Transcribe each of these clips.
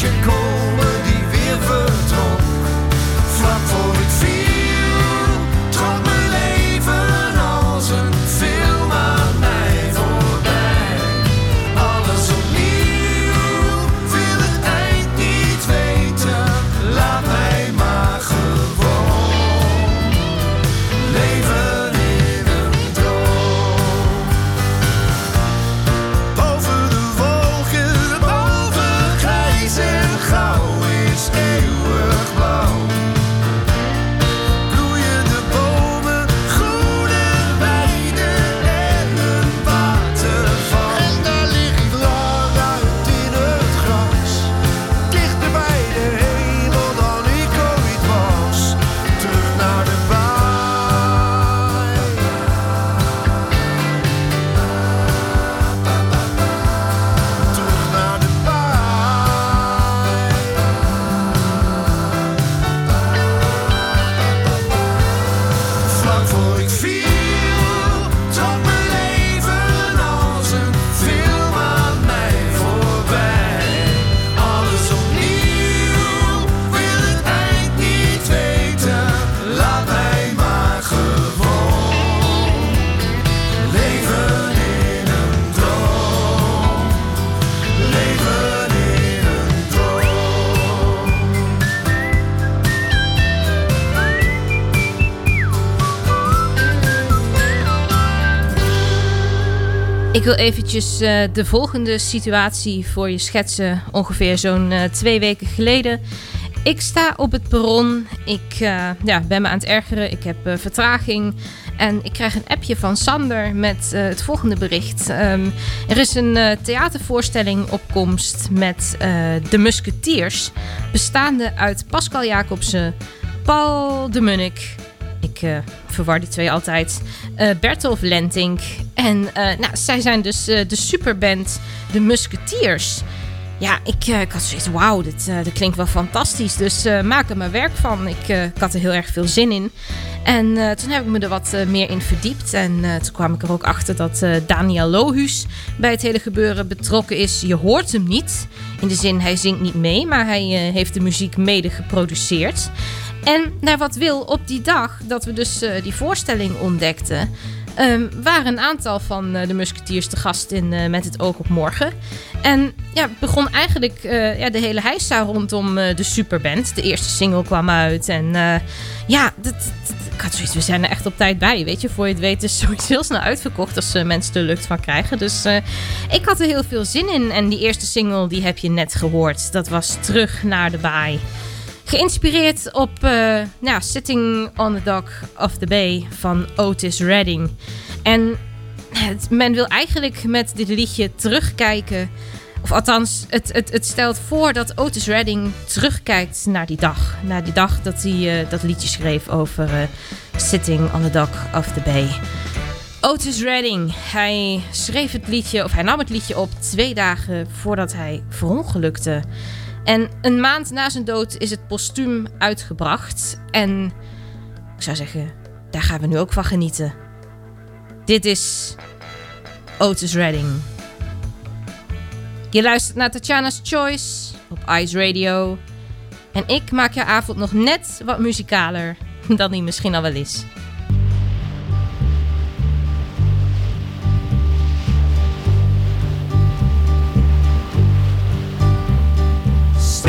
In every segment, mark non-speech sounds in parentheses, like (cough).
Zag Ik wil eventjes eh, de volgende situatie voor je schetsen. Ongeveer zo'n eh, twee weken geleden. Ik sta op het perron. Ik eh, ja, ben me aan het ergeren. Ik heb vertraging. En ik krijg een appje van Sander met het volgende bericht. Ehm, er is een theatervoorstelling op komst met de Musketeers. Bestaande uit Pascal Jacobsen, Paul de Munnik, ik eh, verwar die twee altijd. eh Bertolf Lentink. En eh, nou, zij zijn dus de superband De Musketeers. Ja, ik, ik had zoiets, wauw, dit klinkt wel fantastisch. Dus maak er maar werk van. Ik, had er heel erg veel zin in. En toen heb ik me er wat meer in verdiept. En toen kwam ik er ook achter dat Daniel Lohuus bij het hele gebeuren betrokken is. Je hoort hem niet. In de zin, hij zingt niet mee, maar hij heeft de muziek mede geproduceerd. En naar wat wil, op die dag dat we dus eh, die voorstelling ontdekten... ehm, waren een aantal van eh, de musketiers te gast in eh, Met het oog op morgen. En ja, begon eigenlijk ja, de hele heisa rondom de superband. De eerste single kwam uit en ja, dat, we zijn er echt op tijd bij, weet je. Voor je het weet is (laughs) zoiets heel snel uitverkocht als mensen er lucht van krijgen. Dus ik had er heel veel zin in. En die eerste single, die heb je net gehoord. Dat was Terug naar de Baai. Geïnspireerd op eh, nou, Sitting on the Dock of the Bay van Otis Redding. En het, men wil eigenlijk met dit liedje terugkijken. Of althans, het, het, het stelt voor dat Otis Redding terugkijkt naar die dag. Naar die dag dat hij uh, dat liedje schreef over uh, Sitting on the Dock of the Bay. Otis Redding, hij schreef het liedje, of hij nam het liedje op twee dagen voordat hij verongelukte. En een maand na zijn dood is het postuum uitgebracht. En ik zou zeggen, daar gaan we nu ook van genieten. Dit is Otis Redding. Je luistert naar Tatjana's Choice op Ice Radio. En ik maak je avond nog net wat muzikaler dan die misschien al wel is.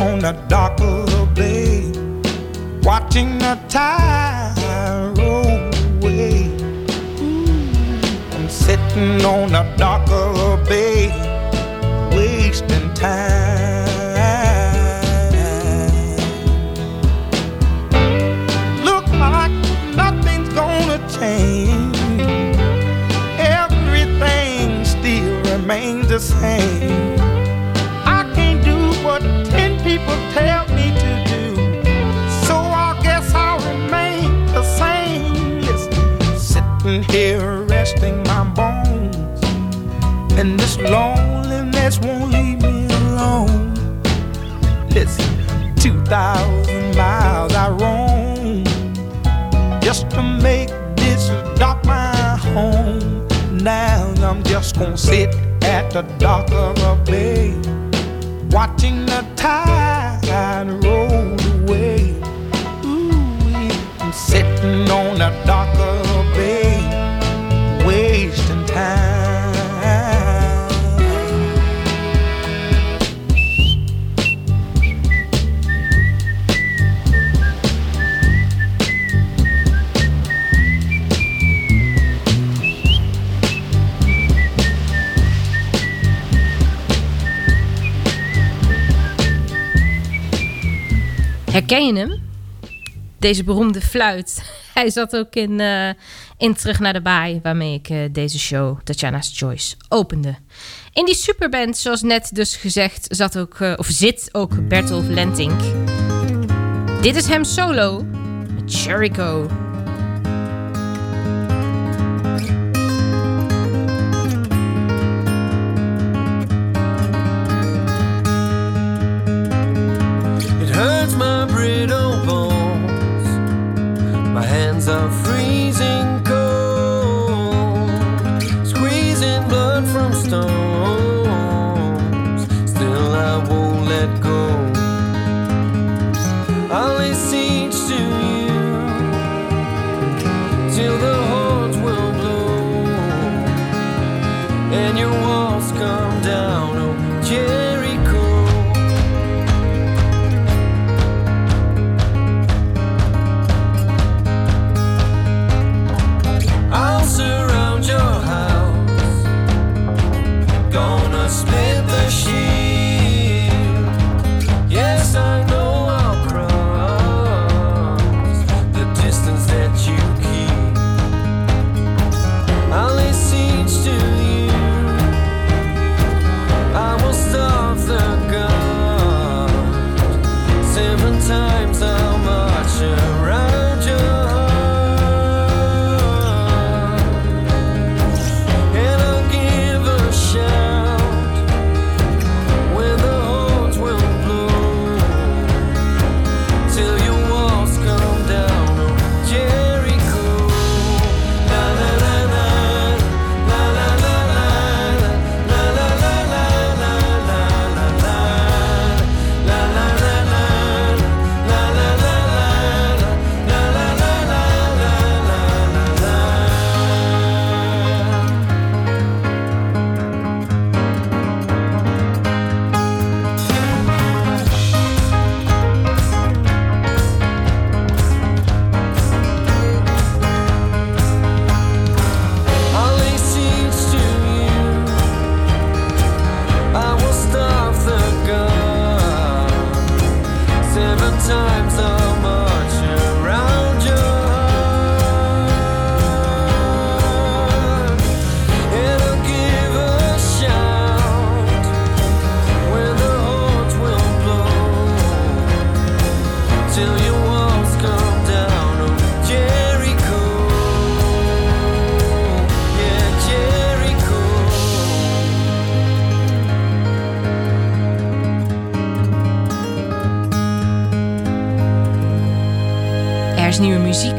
on the dock of the bay Watching the tide roll away. I'm sitting on the dock of the bay Wasting time sitting here resting my bones. And this loneliness won't leave me alone. Listen, 2,000 miles I roam Just to make this dock my home. Now I'm just gonna sit at the dock of a bay Watching the tide roll Herken je hem? Deze beroemde fluit. (laughs) Hij zat ook in, uh, in Terug naar de Baai, waarmee ik uh, deze show, Tatjana's Choice, opende. In die superband, zoals net dus gezegd, zat ook, uh, of zit ook Bertolf Lentink. Dit is hem solo met Jericho. Brittle bones. My hands are freezing cold, squeezing blood from stones. Still, I won't let go. I'll lay to you till the horns will blow and your walls come down. Oh,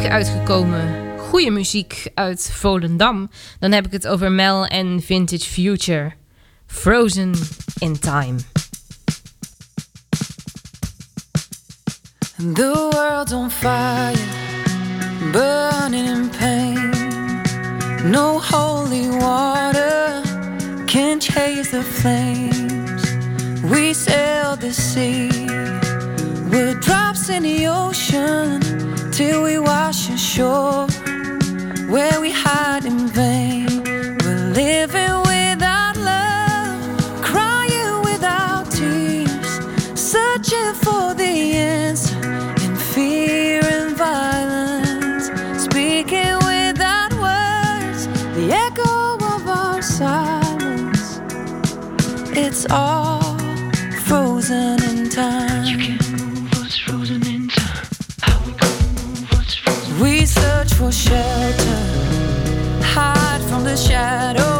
uitgekomen. Goede muziek uit Volendam. Dan heb ik het over Mel en Vintage Future. Frozen in Time. The world's on fire, burning in pain. No holy water can chase the flames. We sail the sea, we're drops in the ocean. till we wash ashore, where we hide in vain. We're living without love, crying without tears, searching for the answer in fear and violence, speaking without words, the echo of our silence. It's all frozen in time. shadow.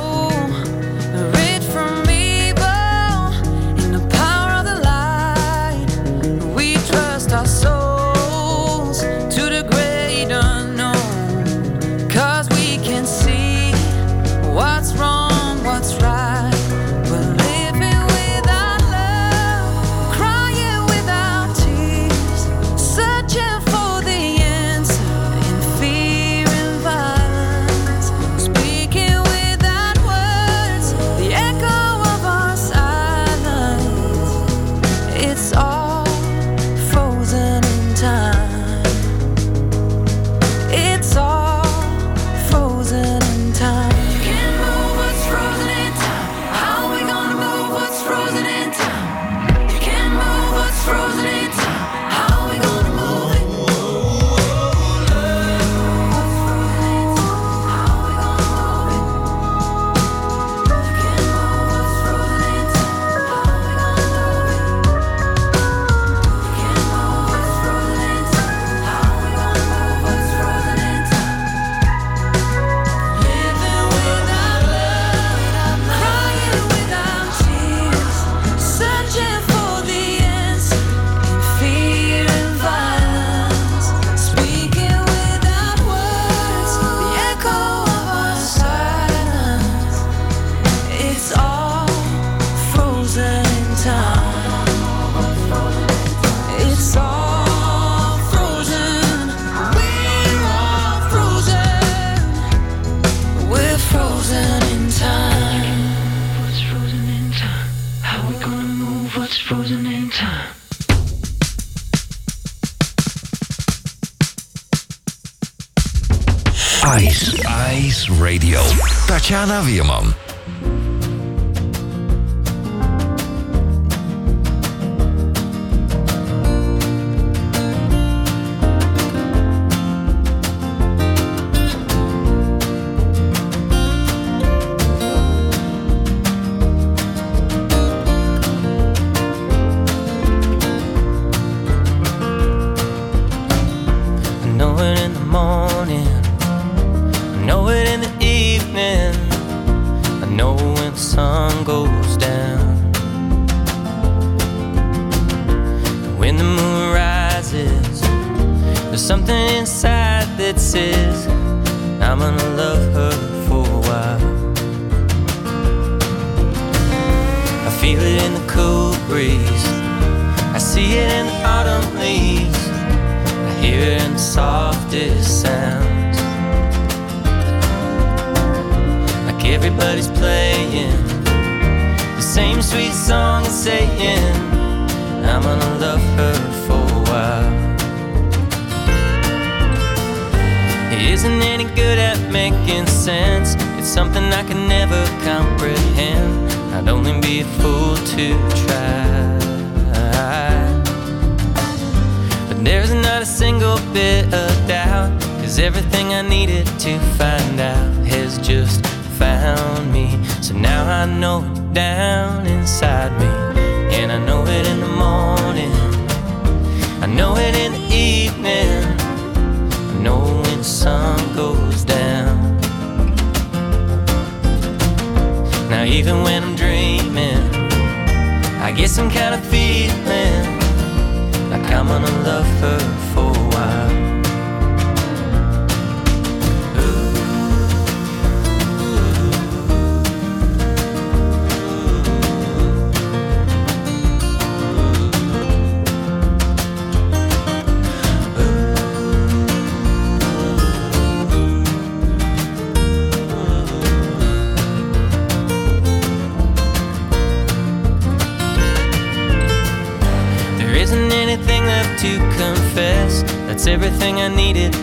Anna Weerman.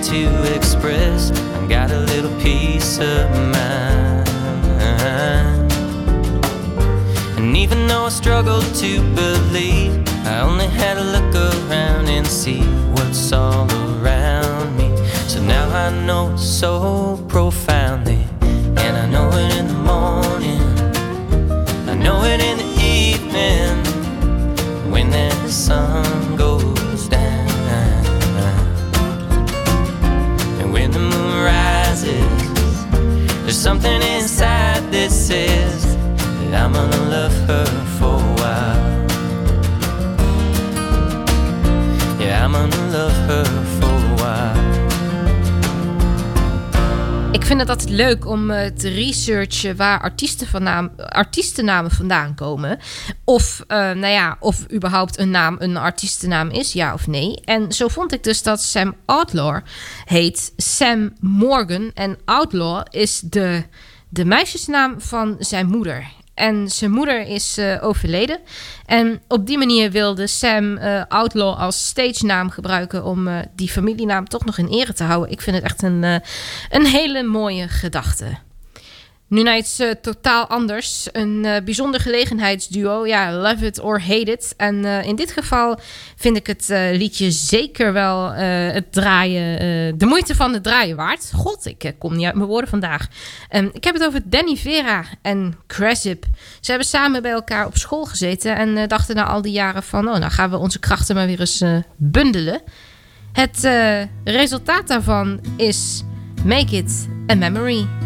To express. I got a little peace of mind. And even though I struggled to believe, I only had to look around and see what's all around me. So now I know so says that I'm love her for a while. Yeah, I'm love her for a while. Ik vind het altijd leuk om eh, te researchen waar artiesten van naam, artiestennamen vandaan komen. Of, eh, nou ja, of überhaupt een naam een artiestennaam is, ja of nee. En zo vond ik dus dat Sam Outlaw heet Sam Morgan. En Outlaw is de, de meisjesnaam van zijn moeder. En zijn moeder is eh, overleden. En op die manier wilde Sam eh, Outlaw als stage naam gebruiken om eh, die familienaam toch nog in ere te houden. Ik vind het echt een, een hele mooie gedachte. Nu naar iets eh, totaal anders. Een eh, bijzonder gelegenheidsduo. Ja, love it or hate it. En eh, in dit geval vind ik het liedje zeker wel het draaien, de moeite van het draaien waard. God, ik kom niet uit mijn woorden vandaag. Ehm, ik heb het over Danny Vera en Cressip. Ze hebben samen bij elkaar op school gezeten en dachten na al die jaren van... oh, nou gaan we onze krachten maar weer eens bundelen. Het resultaat daarvan is Make It a Memory.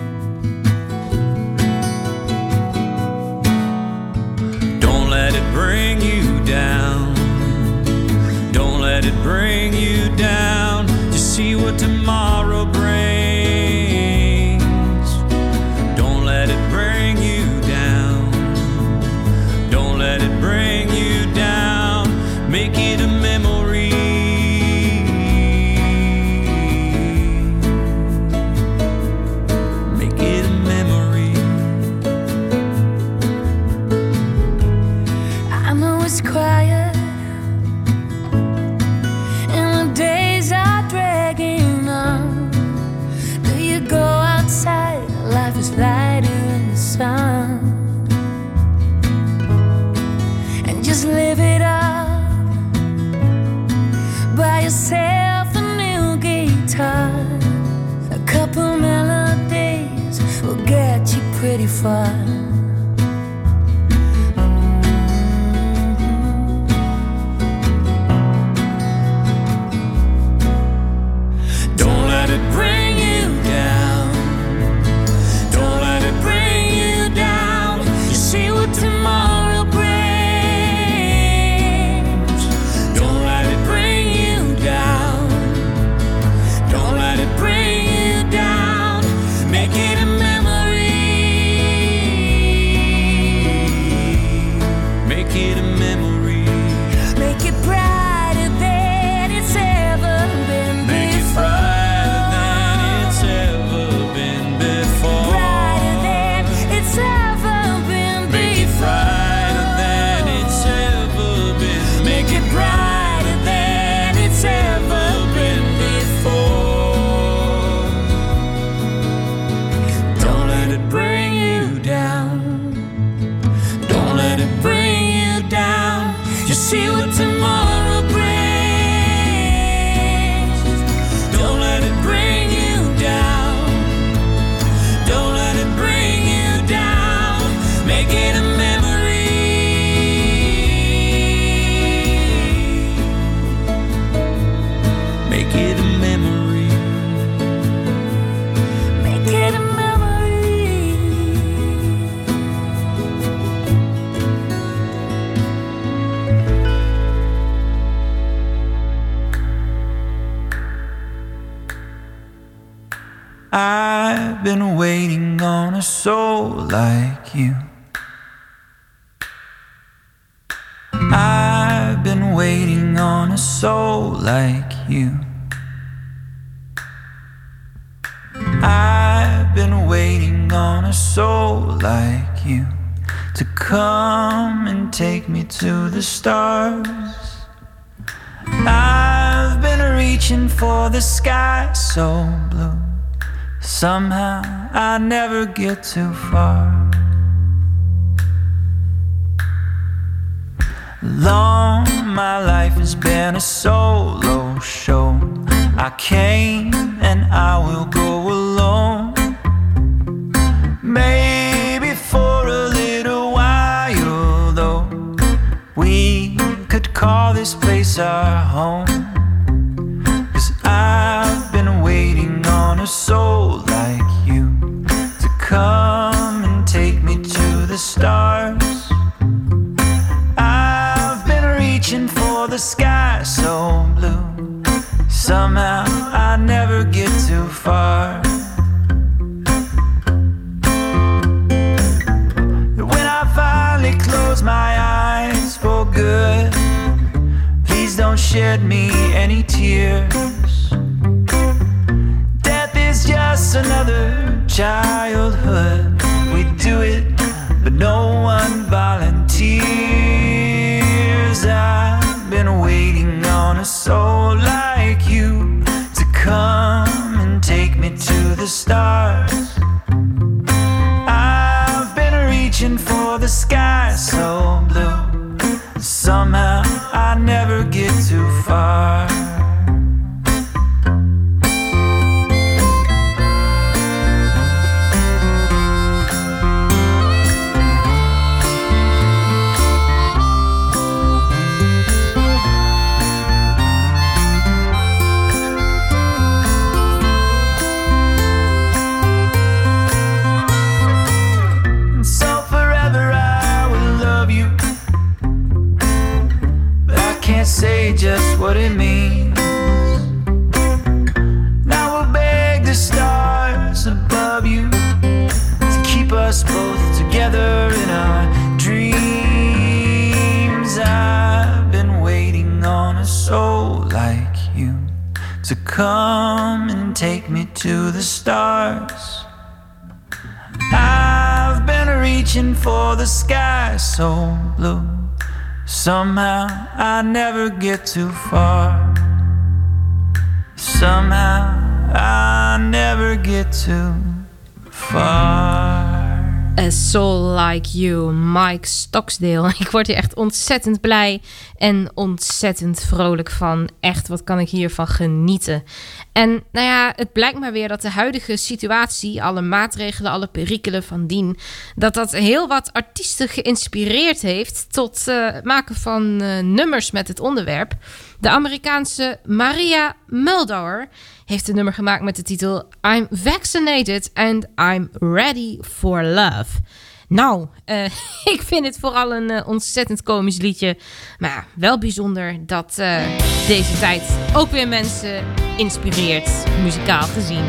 Down. Don't let it bring you down. Just see what tomorrow brings. Couple melodies will get you pretty far. Waiting on a soul like you. I've been waiting on a soul like you. I've been waiting on a soul like you to come and take me to the stars. I've been reaching for the sky so blue. Somehow I never get too far. Long my life has been a solo show. I came and I will go alone. Maybe for a little while, though, we could call this place our home. Soul like you to come and take me to the stars. I've been reaching for the sky so blue. Somehow I never get too far. When I finally close my eyes for good, please don't shed me any tears. Just another childhood. We do it, but no one volunteers. I've been waiting on a soul like you to come and take me to the stars. Somehow I never get too far. Somehow I never get too far. A Soul Like You, Mike Stocksdale. (laughs) Ik word hier echt ontzettend blij en ontzettend vrolijk van. Echt, wat kan ik hiervan genieten. En nou ja, het blijkt maar weer dat de huidige situatie, alle maatregelen, alle perikelen van dien, dat dat heel wat artiesten geïnspireerd heeft tot uh, maken van uh, nummers met het onderwerp. De Amerikaanse Maria Muldaur heeft een nummer gemaakt met de titel I'm Vaccinated and I'm Ready for Love. Nou, uh, (laughs) ik vind het vooral een uh, ontzettend komisch liedje. Maar wel bijzonder dat uh, deze tijd ook weer mensen inspireert, muzikaal gezien.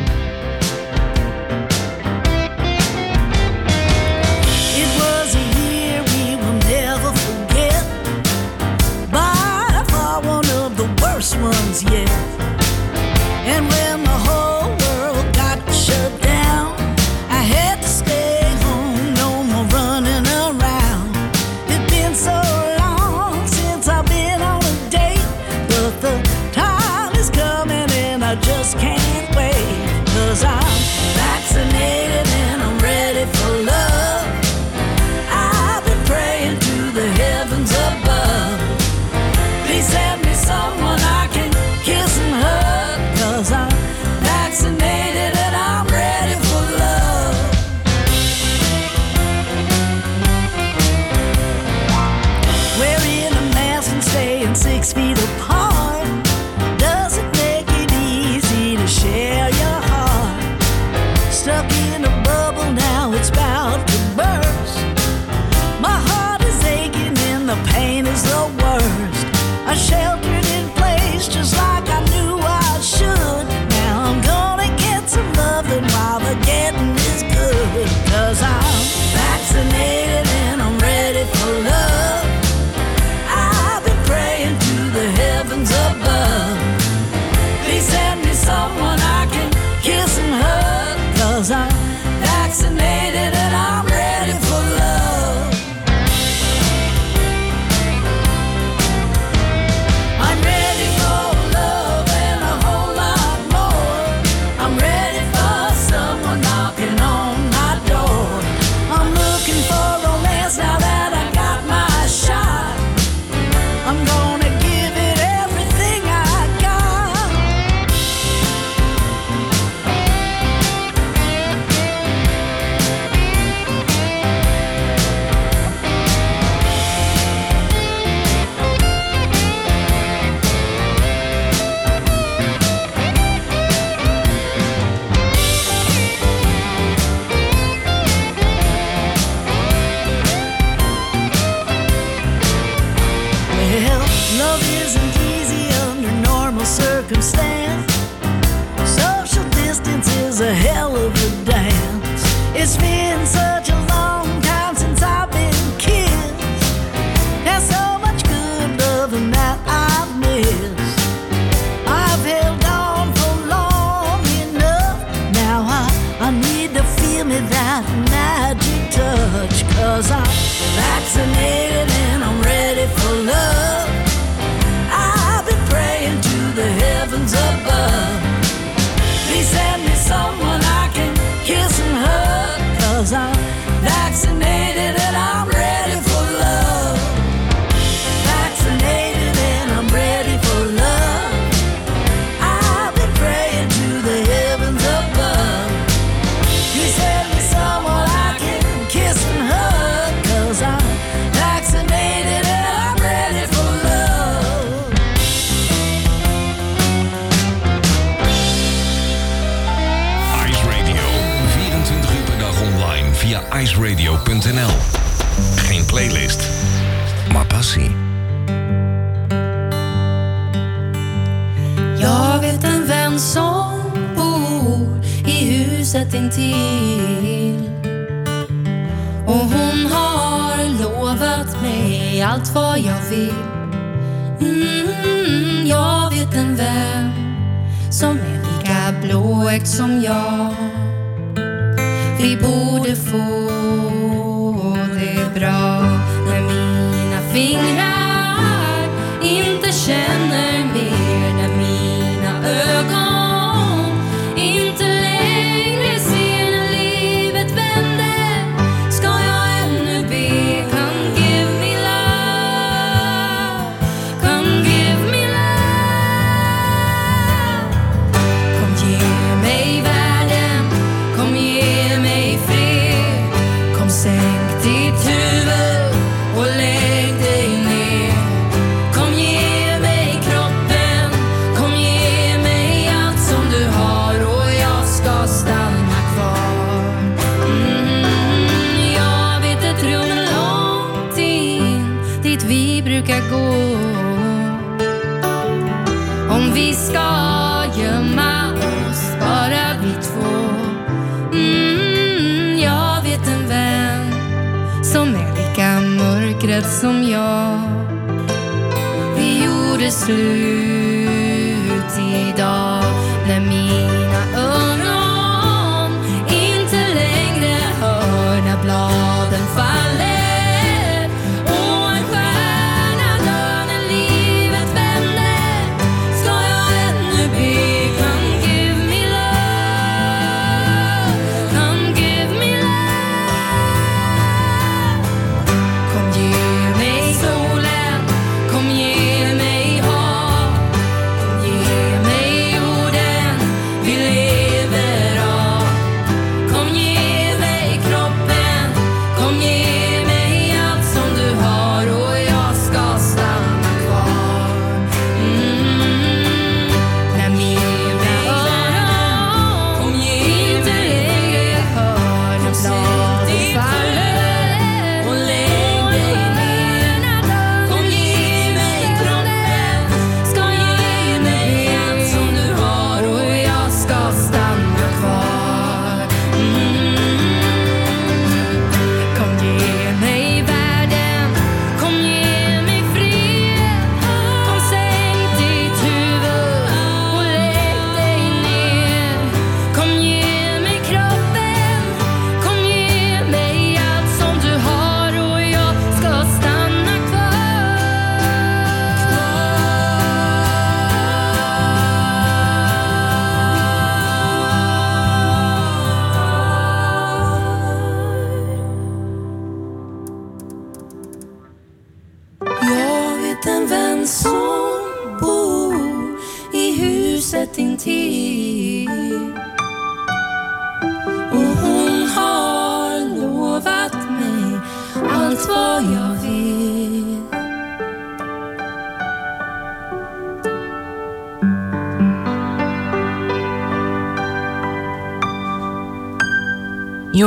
Huset intill. Och hon har lovat mig allt vad jag vill. Mm, jag vet en vän som är lika blåögd som jag. Vi borde få som jag. Vi gjorde slut.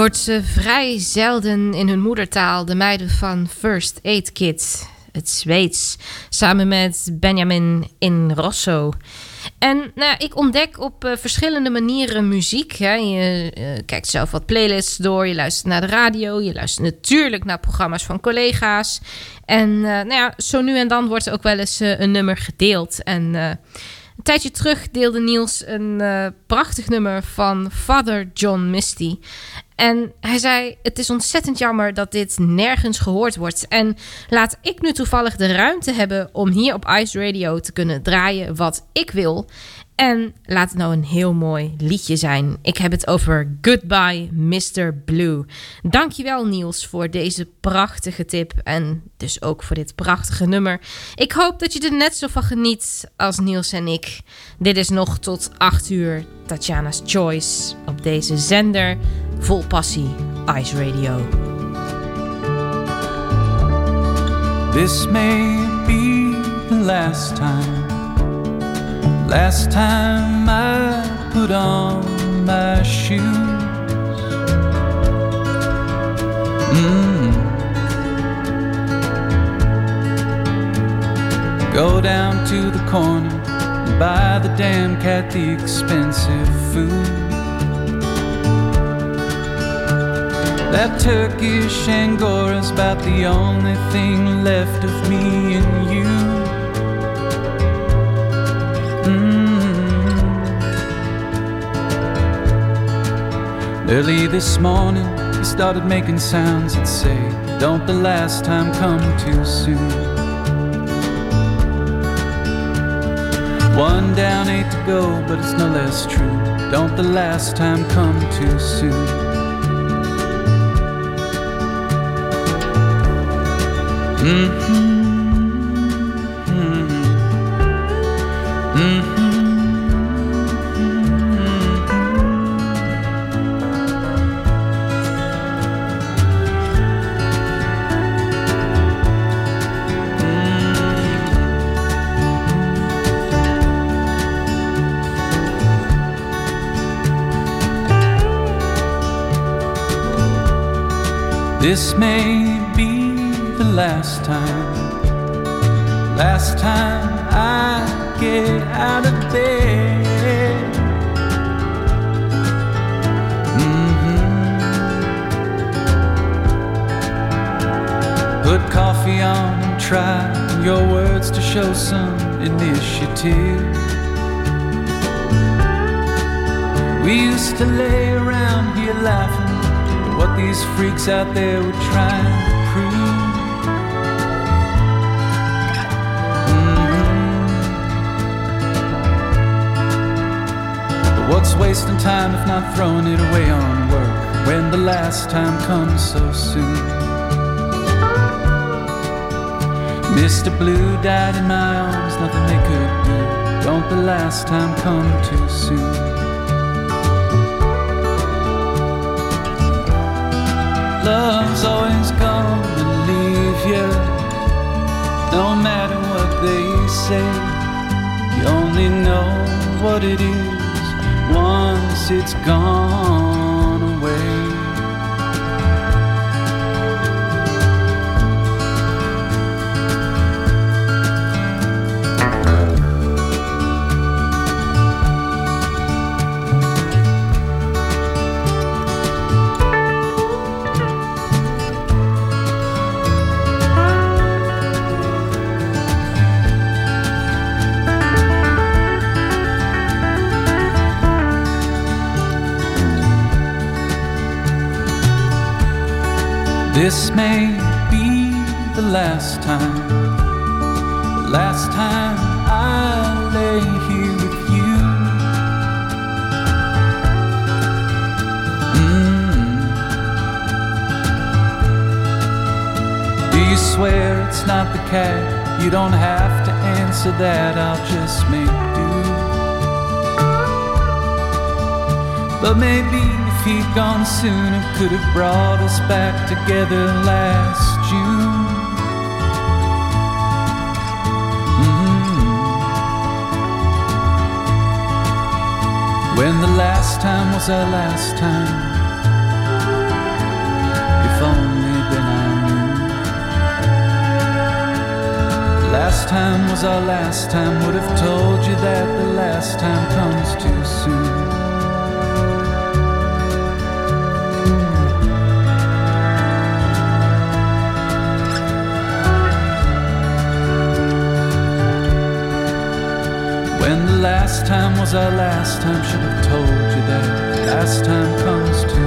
Hoort ze vrij zelden in hun moedertaal, de meiden van First Aid Kit, het Zweeds, samen met Benjamin in Rosso. En nou, ik ontdek op eh, verschillende manieren muziek. Hè. Je eh, kijkt zelf wat playlists door, je luistert naar de radio, je luistert natuurlijk naar programma's van collega's. En eh, nou ja, zo nu en dan wordt ook wel eens een nummer gedeeld. En een tijdje terug deelde Niels een prachtig nummer van Father John Misty. En hij zei: Het is ontzettend jammer dat dit nergens gehoord wordt. En laat ik nu toevallig de ruimte hebben om hier op Ice Radio te kunnen draaien wat ik wil. En laat het nou een heel mooi liedje zijn. Ik heb het over Goodbye Mr. Blue. Dankjewel Niels voor deze prachtige tip en dus ook voor dit prachtige nummer. Ik hoop dat je er net zo van geniet als Niels en ik. Dit is nog tot 8 uur Tatjana's Choice op deze zender vol passie Ice Radio. This may be the last time, Last time I put on my shoes. Mm. Go down to the corner and buy the damn cat the expensive food. That Turkish Angora's about the only thing left of me and you. Early this morning, he started making sounds that say, Don't the last time come too soon. One down, eight to go, but it's no less true. Don't the last time come too soon. Mm-hmm. This may be the last time, last time I get out of bed. Mm-hmm. Put coffee on and try your words to show some initiative. We used to lay around here laughing what these freaks out there were trying to prove. Mhm. But what's wasting time if not throwing it away on work when the last time comes so soon? Mr. Blue died in my arms, nothing they could do. Don't the last time come too soon? Love's always gonna leave you, no matter what they say. You only know what it is once it's gone You don't have to answer that, I'll just make do. But maybe if he'd gone sooner, could have brought us back together last June. Mhm. When the last time was our last time. Last time was our last time. Would have told you that the last time comes too soon. When the last time was our last time, should have told you that the last time comes too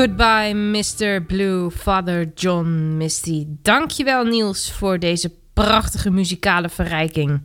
Goodbye, Mr. Blue, Father John Misty. Dankjewel, Niels, voor deze prachtige muzikale verrijking.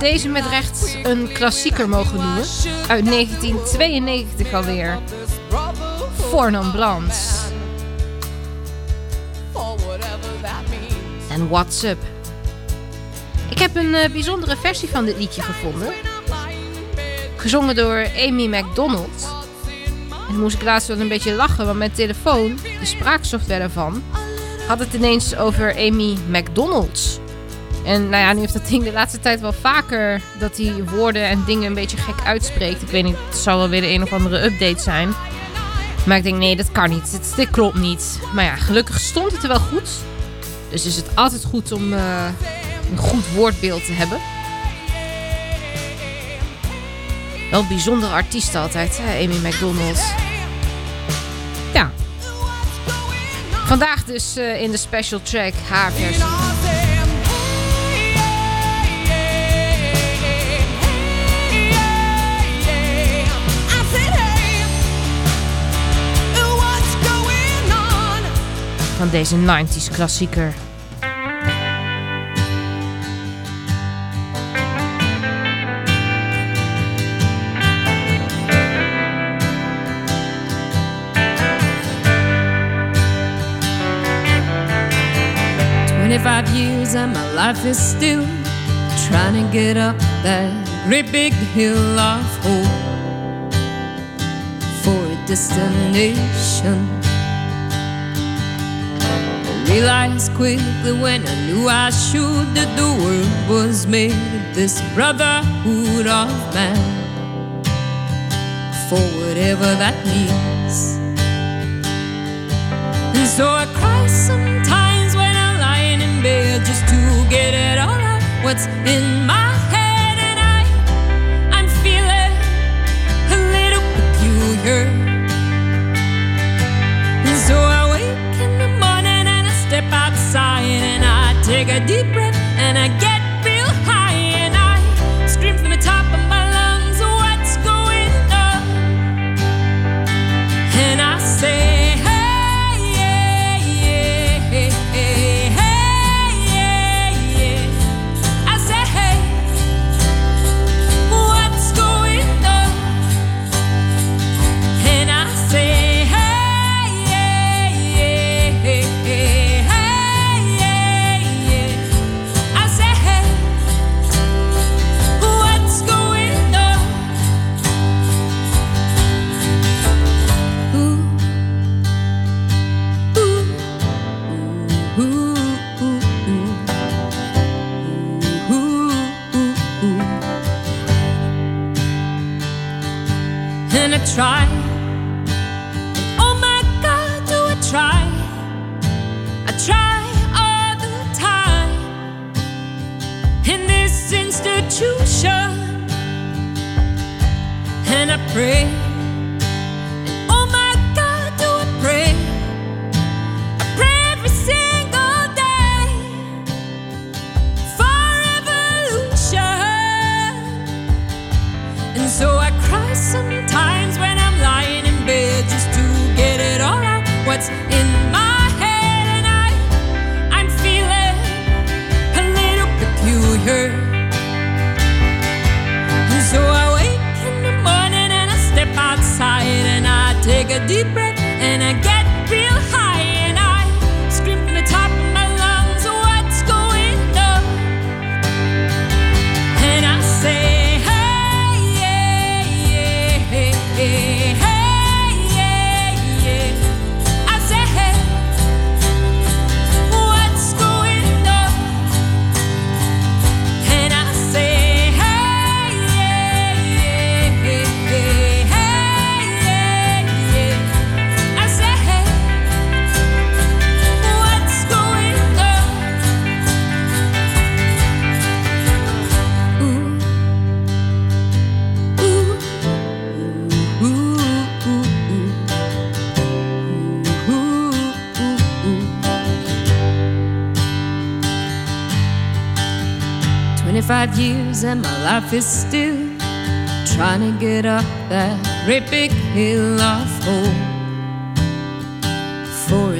Deze met recht een klassieker mogen noemen. Uit 1992 alweer. For non Blondes. En What's Up. Ik heb een eh, bijzondere versie van dit liedje gevonden. Gezongen door Amy MacDonald. En moest ik laatst wel een beetje lachen, want mijn telefoon, de spraaksoftware daarvan, had het ineens over Amy McDonald's. En nou ja, nu heeft dat ding de laatste tijd wel vaker dat hij woorden en dingen een beetje gek uitspreekt. Ik weet niet, het zal wel weer de een of andere update zijn. Maar ik denk, nee, dat kan niet. Dit, klopt niet. Maar ja, gelukkig stond het er wel goed. Dus is het altijd goed om uh, een goed woordbeeld te hebben. Wel een bijzondere artiest altijd, hè, Amy McDonald. Ja. Vandaag dus uh, in de special track haar versie. Van deze 90s klassieker. Twenty-five years and my life is still trying to get up that great big hill of hope for a destination. Realized quickly when I knew I should that the world was made of this brotherhood of man. For whatever that means. And so I cry sometimes when I'm lying in bed just to get it all out. What's in my take a deep breath and I get 25 years and my life is still trying to get up that hill of hope for.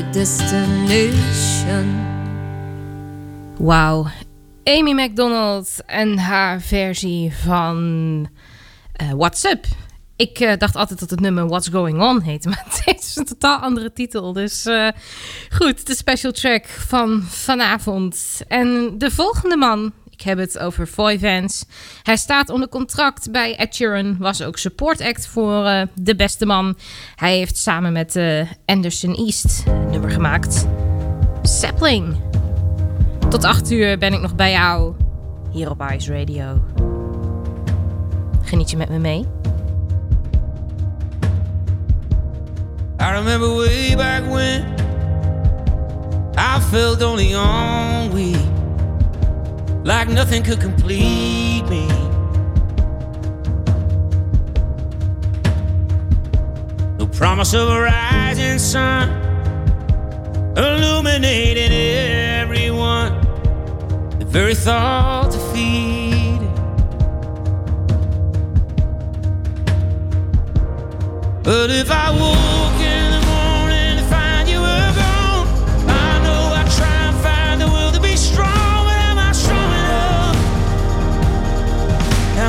Wauw. Amy McDonald en haar versie van uh, What's Up. Ik eh, dacht altijd dat het nummer What's Going On heette, (laughs) maar het is een totaal andere titel. Dus eh, goed, de special track van vanavond. En de volgende man ik heb het over Foy Hij staat onder contract bij Ed Was ook support act voor eh, De Beste Man. Hij heeft samen met eh, Anderson East een nummer gemaakt. Sapling. Tot 8 uur ben ik nog bij jou. Hier op Ice Radio. Geniet je met me mee? I remember way back when I felt only on we like nothing could complete me. No promise of a rising sun, illuminating everyone. The very thought defeated. But if I woke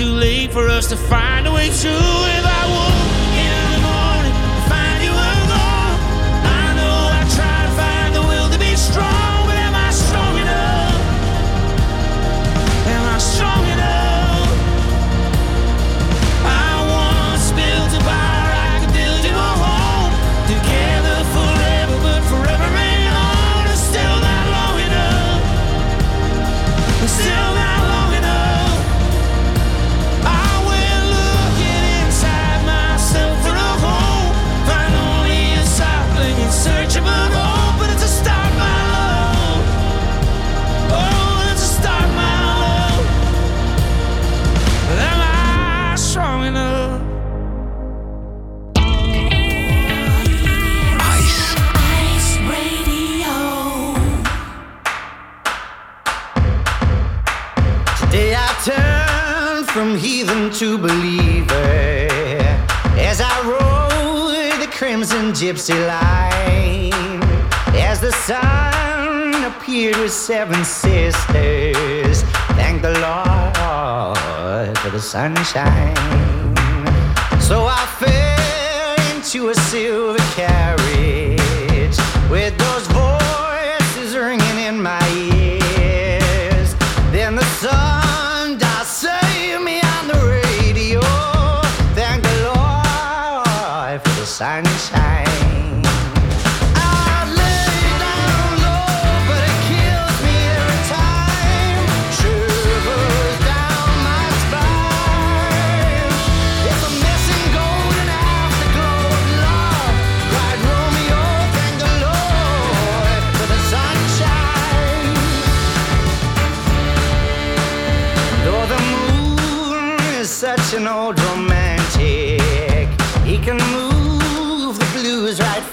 too late for us to find a way through. seven sisters. Thank the Lord for the sunshine. So I feel.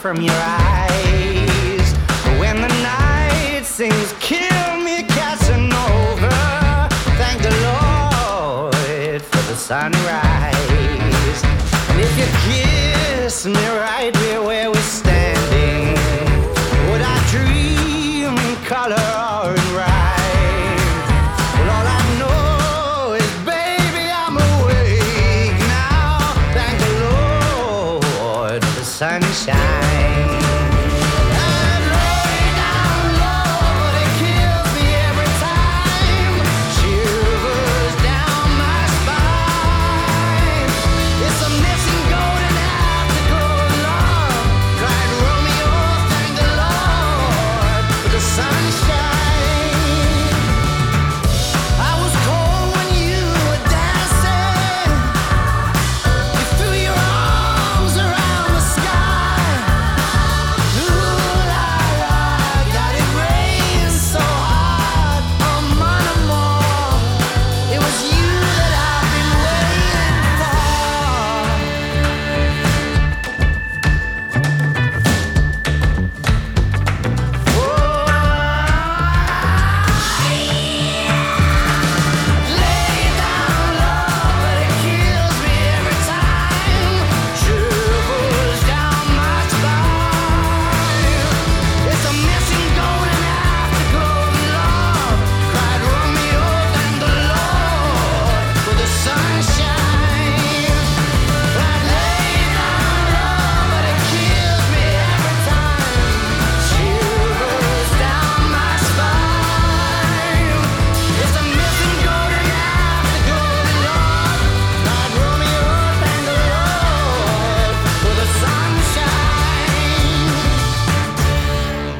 From your eyes. When the night sings, kill me, Casanova. Thank the Lord for the sunrise. And if you kiss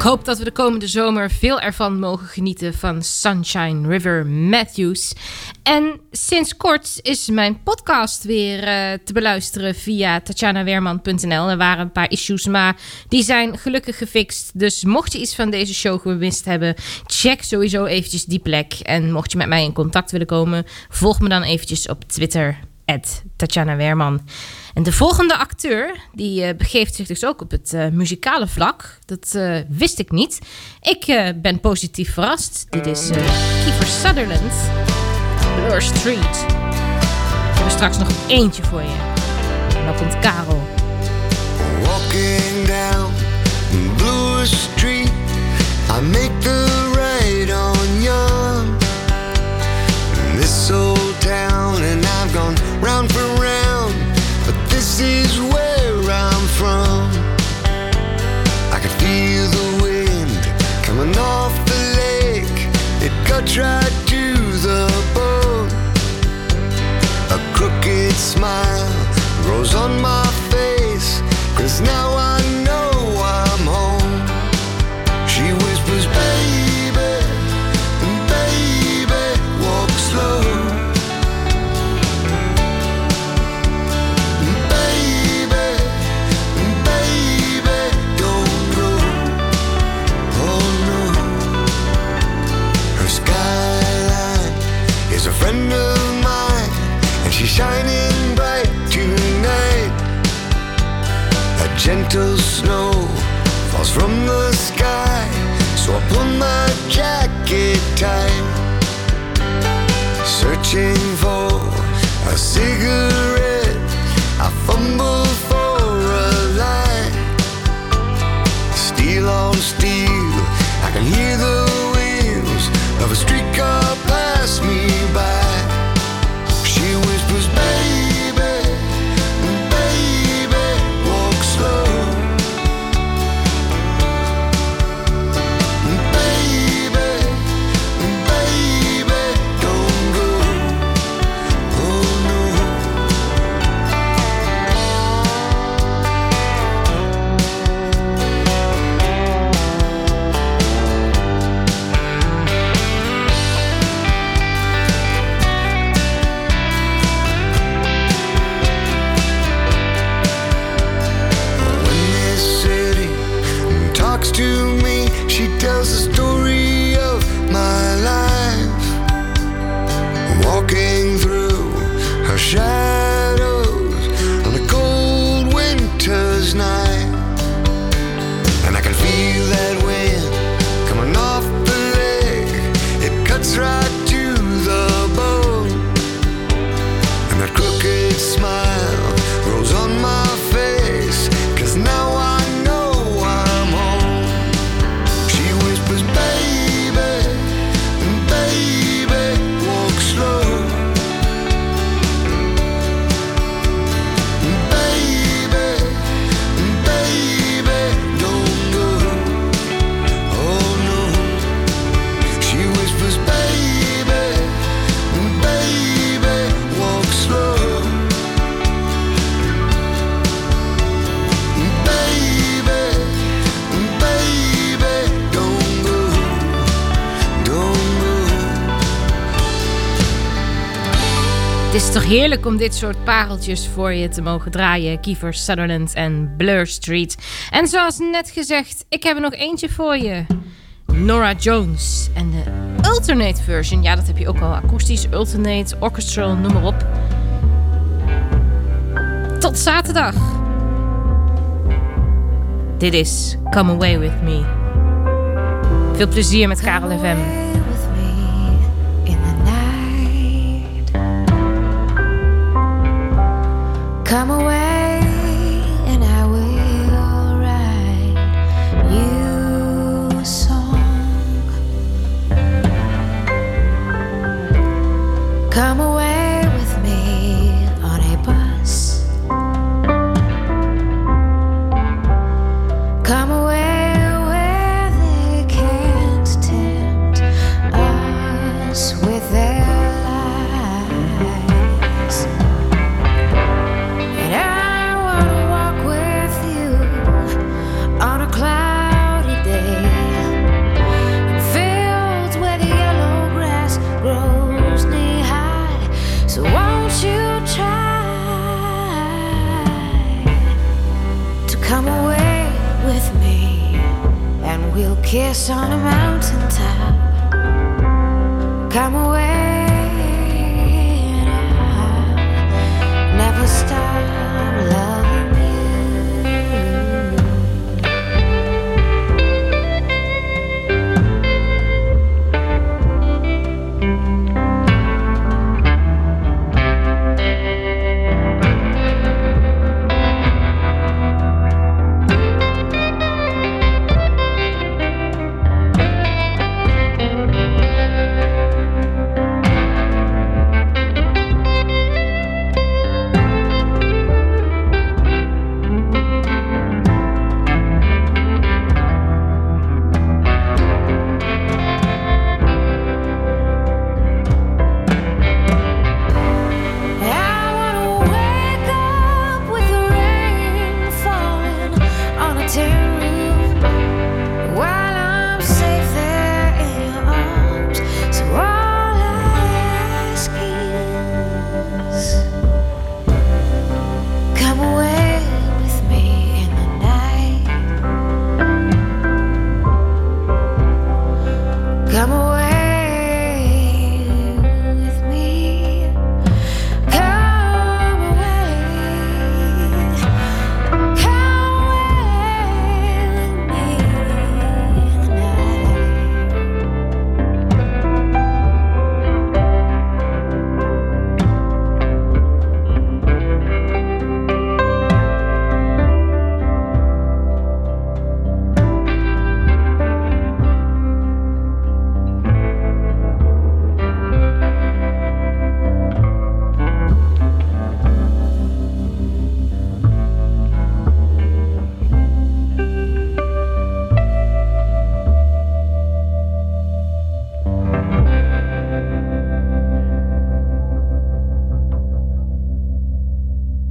hoop dat we de komende zomer veel ervan mogen genieten van Sunshine River Matthews. En sinds kort is mijn podcast weer eh, te beluisteren via tatjanaweerman.nl. Er waren een paar issues, maar die zijn gelukkig gefixt. Dus mocht je iets van deze show gemist hebben, check sowieso eventjes die plek. En mocht je met mij in contact willen komen, volg me dan eventjes op Twitter, Tatjana. En de volgende acteur, die eh, begeeft zich dus ook op het eh, muzikale vlak. Dat eh, wist ik niet. Ik ben positief verrast. Dit is Kiefer Sutherland, Blur Street. Ik heb er straks nog eentje voor je. En dan komt Karel. Walking down Bloor Street, I make cuts to the bone. A crooked smile grows on my gentle snow falls from the sky, so I pull my jacket tight. Searching for a cigarette, I fumble for a light. Steel on steel, I can hear the wheels of a streetcar is toch heerlijk om dit soort pareltjes voor je te mogen draaien. Kiefer Sutherland en Blur Street. En zoals net gezegd, ik heb er nog eentje voor je. Nora Jones en de alternate version. Ja, dat heb je ook al. Akoestisch, alternate, orchestral, noem maar op. Tot zaterdag. Dit is Come Away With Me. Veel plezier met Karel FM. Come away and I will write you a song. Come away with me on a bus. Come away kiss on a mountaintop. Come away